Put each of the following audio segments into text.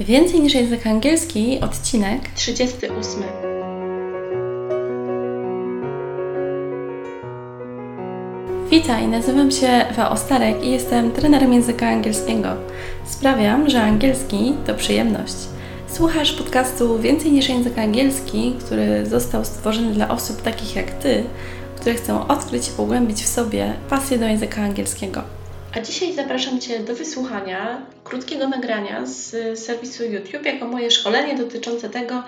Więcej niż język angielski, odcinek 38. Witaj, nazywam się Ewa Ostarek i jestem trenerem języka angielskiego. Sprawiam, że angielski to przyjemność. Słuchasz podcastu Więcej niż język angielski, który został stworzony dla osób takich jak Ty, które chcą odkryć i pogłębić w sobie pasję do języka angielskiego. A dzisiaj zapraszam Cię do wysłuchania krótkiego nagrania z serwisu YouTube jako moje szkolenie dotyczące tego,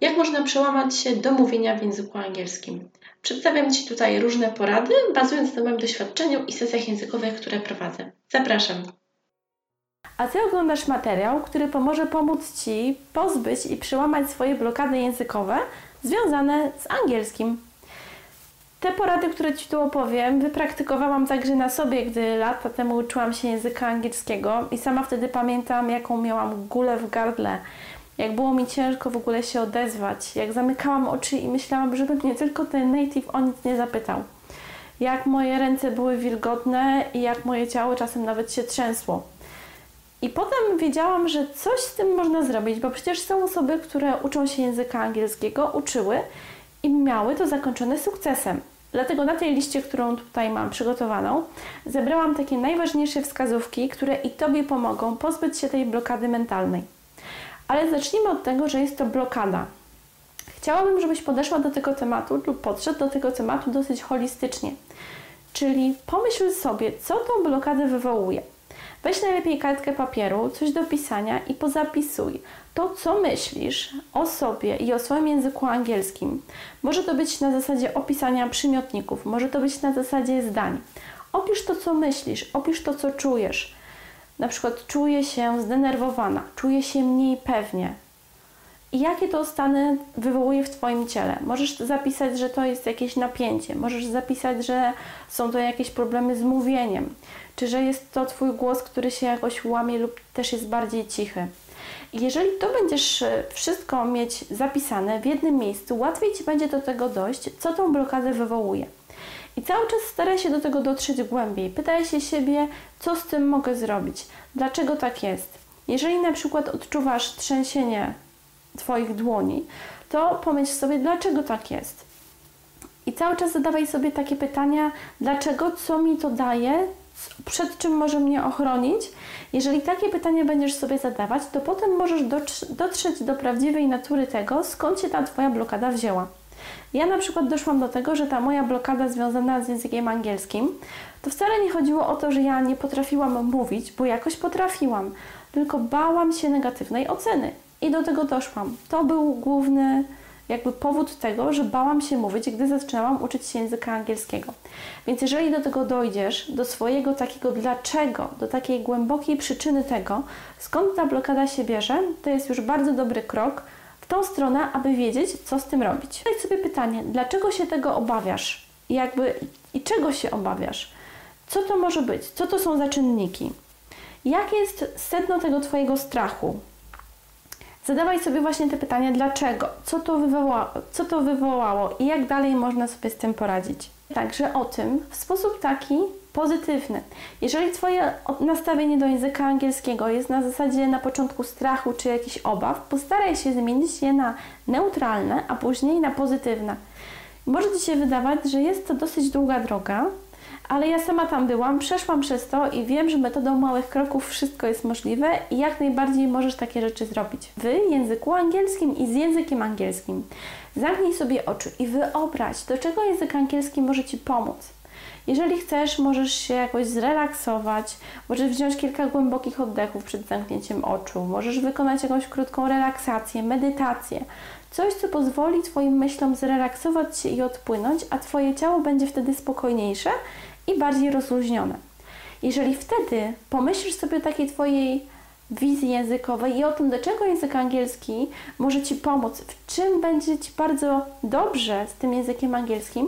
jak można przełamać się do mówienia w języku angielskim. Przedstawiam Ci tutaj różne porady, bazując na moim doświadczeniu i sesjach językowych, które prowadzę. Zapraszam. A Ty oglądasz materiał, który pomoże pomóc Ci pozbyć i przełamać swoje blokady językowe związane z angielskim. Te porady, które Ci tu opowiem, wypraktykowałam także na sobie, gdy lata temu uczyłam się języka angielskiego i sama wtedy pamiętam, jaką miałam gulę w gardle, jak było mi ciężko w ogóle się odezwać, jak zamykałam oczy i myślałam, żeby mnie tylko ten native o nic nie zapytał. Jak moje ręce były wilgotne i jak moje ciało czasem nawet się trzęsło. I potem wiedziałam, że coś z tym można zrobić, bo przecież są osoby, które uczą się języka angielskiego, uczyły i miały to zakończone sukcesem. Dlatego na tej liście, którą tutaj mam przygotowaną, zebrałam takie najważniejsze wskazówki, które i Tobie pomogą pozbyć się tej blokady mentalnej. Ale zacznijmy od tego, że jest to blokada. Chciałabym, żebyś podeszła do tego tematu lub podszedł do tego tematu dosyć holistycznie. Czyli pomyśl sobie, co tą blokadę wywołuje. Weź najlepiej kartkę papieru, coś do pisania i pozapisuj to, co myślisz o sobie i o swoim języku angielskim. Może to być na zasadzie opisania przymiotników, może to być na zasadzie zdań. Opisz to, co myślisz, opisz to, co czujesz. Na przykład czuję się zdenerwowana, czuję się mniej pewnie. I jakie to stany wywołuje w Twoim ciele? Możesz zapisać, że to jest jakieś napięcie, możesz zapisać, że są to jakieś problemy z mówieniem, czy że jest to Twój głos, który się jakoś łamie lub też jest bardziej cichy. Jeżeli to będziesz e, wszystko mieć zapisane w jednym miejscu, łatwiej Ci będzie do tego dojść, co tą blokadę wywołuje. I cały czas staraj się do tego dotrzeć głębiej. Pytaj się siebie, co z tym mogę zrobić, dlaczego tak jest. Jeżeli na przykład odczuwasz trzęsienie Twoich dłoni, to pomyśl sobie, dlaczego tak jest. I cały czas zadawaj sobie takie pytania, dlaczego, co mi to daje, przed czym może mnie ochronić. Jeżeli takie pytanie będziesz sobie zadawać, to potem możesz dotrzeć do prawdziwej natury tego, skąd się ta Twoja blokada wzięła. Ja na przykład doszłam do tego, że ta moja blokada związana z językiem angielskim, to wcale nie chodziło o to, że ja nie potrafiłam mówić, bo jakoś potrafiłam, tylko bałam się negatywnej oceny. I do tego doszłam. To był główny jakby powód tego, że bałam się mówić, gdy zaczynałam uczyć się języka angielskiego. Więc jeżeli do tego dojdziesz, do swojego takiego dlaczego, do takiej głębokiej przyczyny tego, skąd ta blokada się bierze, to jest już bardzo dobry krok w tą stronę, aby wiedzieć, co z tym robić. Zadaj sobie pytanie, dlaczego się tego obawiasz? Jakby i czego się obawiasz? Co to może być? Co to są za czynniki? Jakie jest sedno tego Twojego strachu? Zadawaj sobie właśnie te pytania, dlaczego, co to, wywołało, co to wywołało i jak dalej można sobie z tym poradzić. Także o tym w sposób taki pozytywny. Jeżeli Twoje nastawienie do języka angielskiego jest na zasadzie na początku strachu czy jakichś obaw, postaraj się zmienić je na neutralne, a później na pozytywne. Może Ci się wydawać, że jest to dosyć długa droga, ale ja sama tam byłam, przeszłam przez to i wiem, że metodą małych kroków wszystko jest możliwe i jak najbardziej możesz takie rzeczy zrobić. W języku angielskim i z językiem angielskim. Zamknij sobie oczy i wyobraź, do czego język angielski może Ci pomóc. Jeżeli chcesz, możesz się jakoś zrelaksować, możesz wziąć kilka głębokich oddechów przed zamknięciem oczu, możesz wykonać jakąś krótką relaksację, medytację. Coś, co pozwoli Twoim myślom zrelaksować się i odpłynąć, a Twoje ciało będzie wtedy spokojniejsze i bardziej rozluźnione. Jeżeli wtedy pomyślisz sobie o takiej Twojej wizji językowej i o tym, do czego język angielski może Ci pomóc, w czym będzie Ci bardzo dobrze z tym językiem angielskim,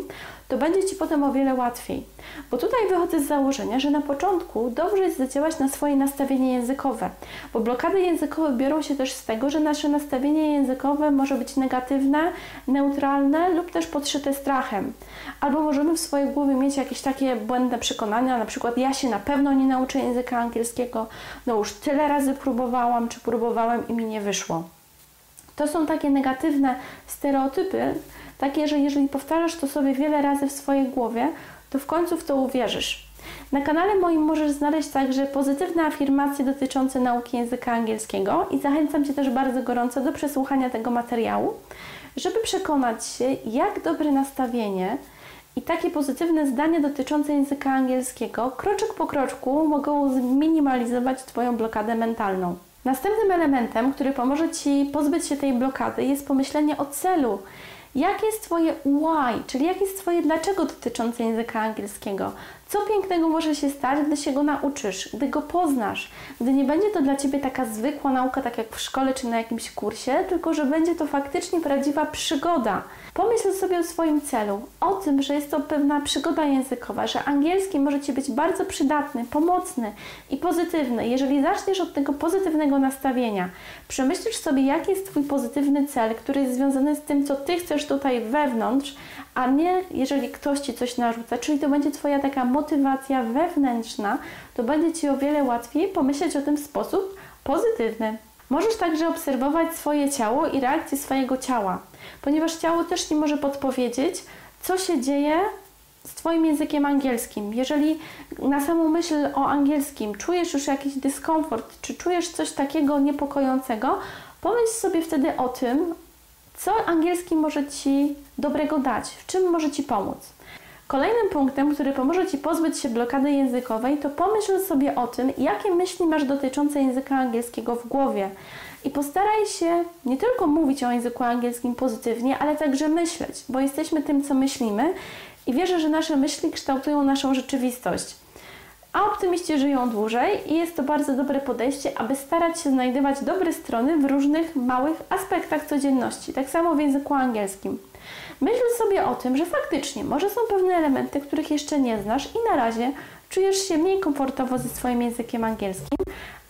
to będzie Ci potem o wiele łatwiej. Bo tutaj wychodzę z założenia, że na początku dobrze jest zadziałać na swoje nastawienie językowe, bo blokady językowe biorą się też z tego, że nasze nastawienie językowe może być negatywne, neutralne lub też podszyte strachem. Albo możemy w swojej głowie mieć jakieś takie błędne przekonania, na przykład ja się na pewno nie nauczę języka angielskiego, no już tyle razy próbowałam czy próbowałem i mi nie wyszło. To są takie negatywne stereotypy, takie, że jeżeli powtarzasz to sobie wiele razy w swojej głowie, to w końcu w to uwierzysz. Na kanale moim możesz znaleźć także pozytywne afirmacje dotyczące nauki języka angielskiego i zachęcam Cię też bardzo gorąco do przesłuchania tego materiału, żeby przekonać się, jak dobre nastawienie i takie pozytywne zdania dotyczące języka angielskiego kroczek po kroczku mogą zminimalizować Twoją blokadę mentalną. Następnym elementem, który pomoże Ci pozbyć się tej blokady, jest pomyślenie o celu. Jakie jest Twoje why, czyli jakie jest Twoje dlaczego dotyczące języka angielskiego? Co pięknego może się stać, gdy się go nauczysz, gdy go poznasz, gdy nie będzie to dla Ciebie taka zwykła nauka, tak jak w szkole czy na jakimś kursie, tylko że będzie to faktycznie prawdziwa przygoda. Pomyśl sobie o swoim celu, o tym, że jest to pewna przygoda językowa, że angielski może Ci być bardzo przydatny, pomocny i pozytywny. Jeżeli zaczniesz od tego pozytywnego nastawienia, przemyślisz sobie, jaki jest Twój pozytywny cel, który jest związany z tym, co Ty chcesz tutaj wewnątrz, a nie jeżeli ktoś Ci coś narzuca, czyli to będzie Twoja taka motywacja wewnętrzna, to będzie Ci o wiele łatwiej pomyśleć o tym w sposób pozytywny. Możesz także obserwować swoje ciało i reakcje swojego ciała, ponieważ ciało też Ci może podpowiedzieć, co się dzieje z Twoim językiem angielskim. Jeżeli na samą myśl o angielskim czujesz już jakiś dyskomfort, czy czujesz coś takiego niepokojącego, pomyśl sobie wtedy o tym, co angielski może Ci dobrego dać, w czym może Ci pomóc. Kolejnym punktem, który pomoże Ci pozbyć się blokady językowej, to pomyśl sobie o tym, jakie myśli masz dotyczące języka angielskiego w głowie. I postaraj się nie tylko mówić o języku angielskim pozytywnie, ale także myśleć, bo jesteśmy tym, co myślimy i wierzę, że nasze myśli kształtują naszą rzeczywistość. A optymiści żyją dłużej i jest to bardzo dobre podejście, aby starać się znajdywać dobre strony w różnych małych aspektach codzienności, tak samo w języku angielskim. Myśl sobie o tym, że faktycznie może są pewne elementy, których jeszcze nie znasz i na razie czujesz się mniej komfortowo ze swoim językiem angielskim,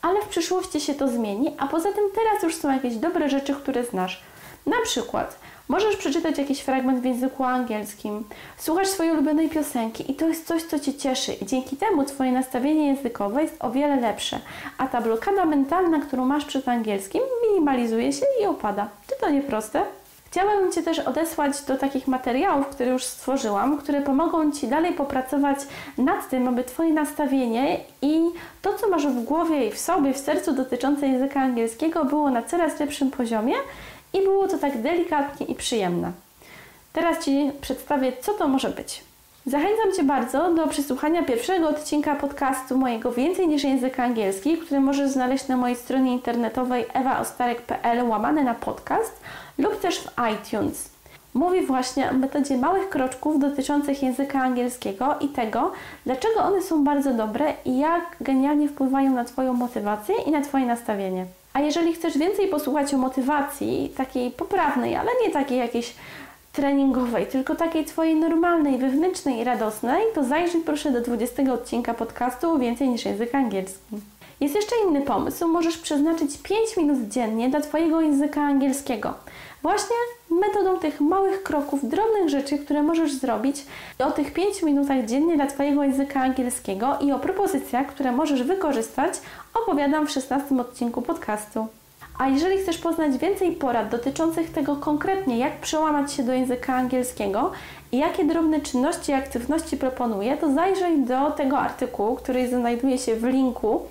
ale w przyszłości się to zmieni, a poza tym teraz już są jakieś dobre rzeczy, które znasz. Na przykład możesz przeczytać jakiś fragment w języku angielskim, słuchać swojej ulubionej piosenki i to jest coś, co Cię cieszy i dzięki temu Twoje nastawienie językowe jest o wiele lepsze, a ta blokada mentalna, którą masz przed angielskim minimalizuje się i opada. Czy to nie proste? Chciałabym Cię też odesłać do takich materiałów, które już stworzyłam, które pomogą Ci dalej popracować nad tym, aby Twoje nastawienie i to, co masz w głowie i w sobie, w sercu dotyczące języka angielskiego było na coraz lepszym poziomie i było to tak delikatnie i przyjemne. Teraz Ci przedstawię, co to może być. Zachęcam Cię bardzo do przesłuchania pierwszego odcinka podcastu mojego Więcej niż język angielski, który możesz znaleźć na mojej stronie internetowej ewaostarek.pl łamane na podcast lub też w iTunes. Mówi właśnie o metodzie małych kroczków dotyczących języka angielskiego i tego, dlaczego one są bardzo dobre i jak genialnie wpływają na Twoją motywację i na Twoje nastawienie. A jeżeli chcesz więcej posłuchać o motywacji, takiej poprawnej, ale nie takiej jakiejś treningowej, tylko takiej Twojej normalnej, wewnętrznej i radosnej, to zajrzyj proszę do 20 odcinka podcastu Więcej niż język angielski. Jest jeszcze inny pomysł. Możesz przeznaczyć 5 minut dziennie dla Twojego języka angielskiego. Właśnie metodą tych małych kroków, drobnych rzeczy, które możesz zrobić o tych 5 minutach dziennie dla Twojego języka angielskiego i o propozycjach, które możesz wykorzystać, opowiadam w 16 odcinku podcastu. A jeżeli chcesz poznać więcej porad dotyczących tego konkretnie, jak przełamać się do języka angielskiego i jakie drobne czynności i aktywności proponuję, to zajrzyj do tego artykułu, który znajduje się w linku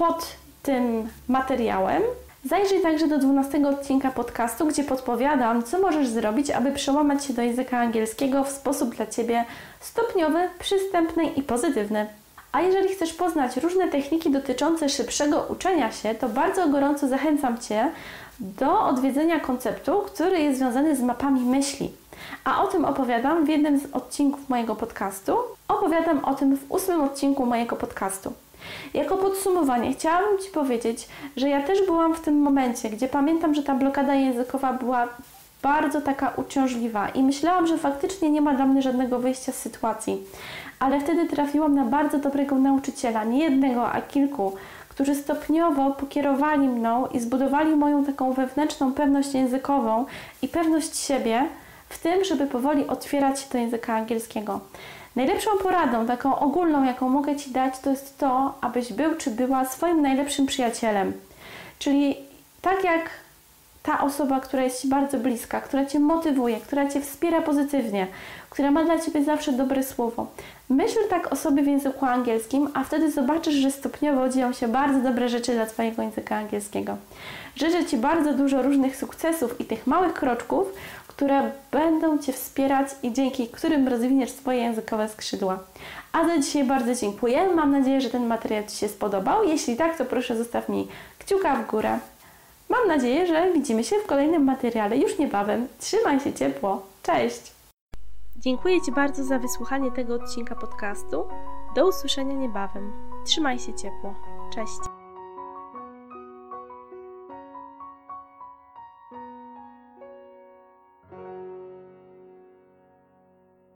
pod tym materiałem. Zajrzyj także do 12 odcinka podcastu, gdzie podpowiadam, co możesz zrobić, aby przełamać się do języka angielskiego w sposób dla Ciebie stopniowy, przystępny i pozytywny. A jeżeli chcesz poznać różne techniki dotyczące szybszego uczenia się, to bardzo gorąco zachęcam Cię do odwiedzenia konceptu, który jest związany z mapami myśli. A o tym opowiadam w jednym z odcinków mojego podcastu. Opowiadam o tym w ósmym odcinku mojego podcastu. Jako podsumowanie chciałabym Ci powiedzieć, że ja też byłam w tym momencie, gdzie pamiętam, że ta blokada językowa była bardzo taka uciążliwa i myślałam, że faktycznie nie ma dla mnie żadnego wyjścia z sytuacji. Ale wtedy trafiłam na bardzo dobrego nauczyciela, nie jednego, a kilku, którzy stopniowo pokierowali mną i zbudowali moją taką wewnętrzną pewność językową i pewność siebie w tym, żeby powoli otwierać się do języka angielskiego. Najlepszą poradą, taką ogólną, jaką mogę Ci dać, to jest to, abyś był czy była swoim najlepszym przyjacielem. Czyli tak jak ta osoba, która jest Ci bardzo bliska, która Cię motywuje, która Cię wspiera pozytywnie, która ma dla Ciebie zawsze dobre słowo. Myśl tak o sobie w języku angielskim, a wtedy zobaczysz, że stopniowo dzieją się bardzo dobre rzeczy dla Twojego języka angielskiego. Życzę Ci bardzo dużo różnych sukcesów i tych małych kroczków, które będą Cię wspierać i dzięki którym rozwiniesz swoje językowe skrzydła. A za dzisiaj bardzo dziękuję. Mam nadzieję, że ten materiał Ci się spodobał. Jeśli tak, to proszę zostaw mi kciuka w górę. Mam nadzieję, że widzimy się w kolejnym materiale już niebawem. Trzymaj się ciepło. Cześć! Dziękuję Ci bardzo za wysłuchanie tego odcinka podcastu. Do usłyszenia niebawem. Trzymaj się ciepło. Cześć!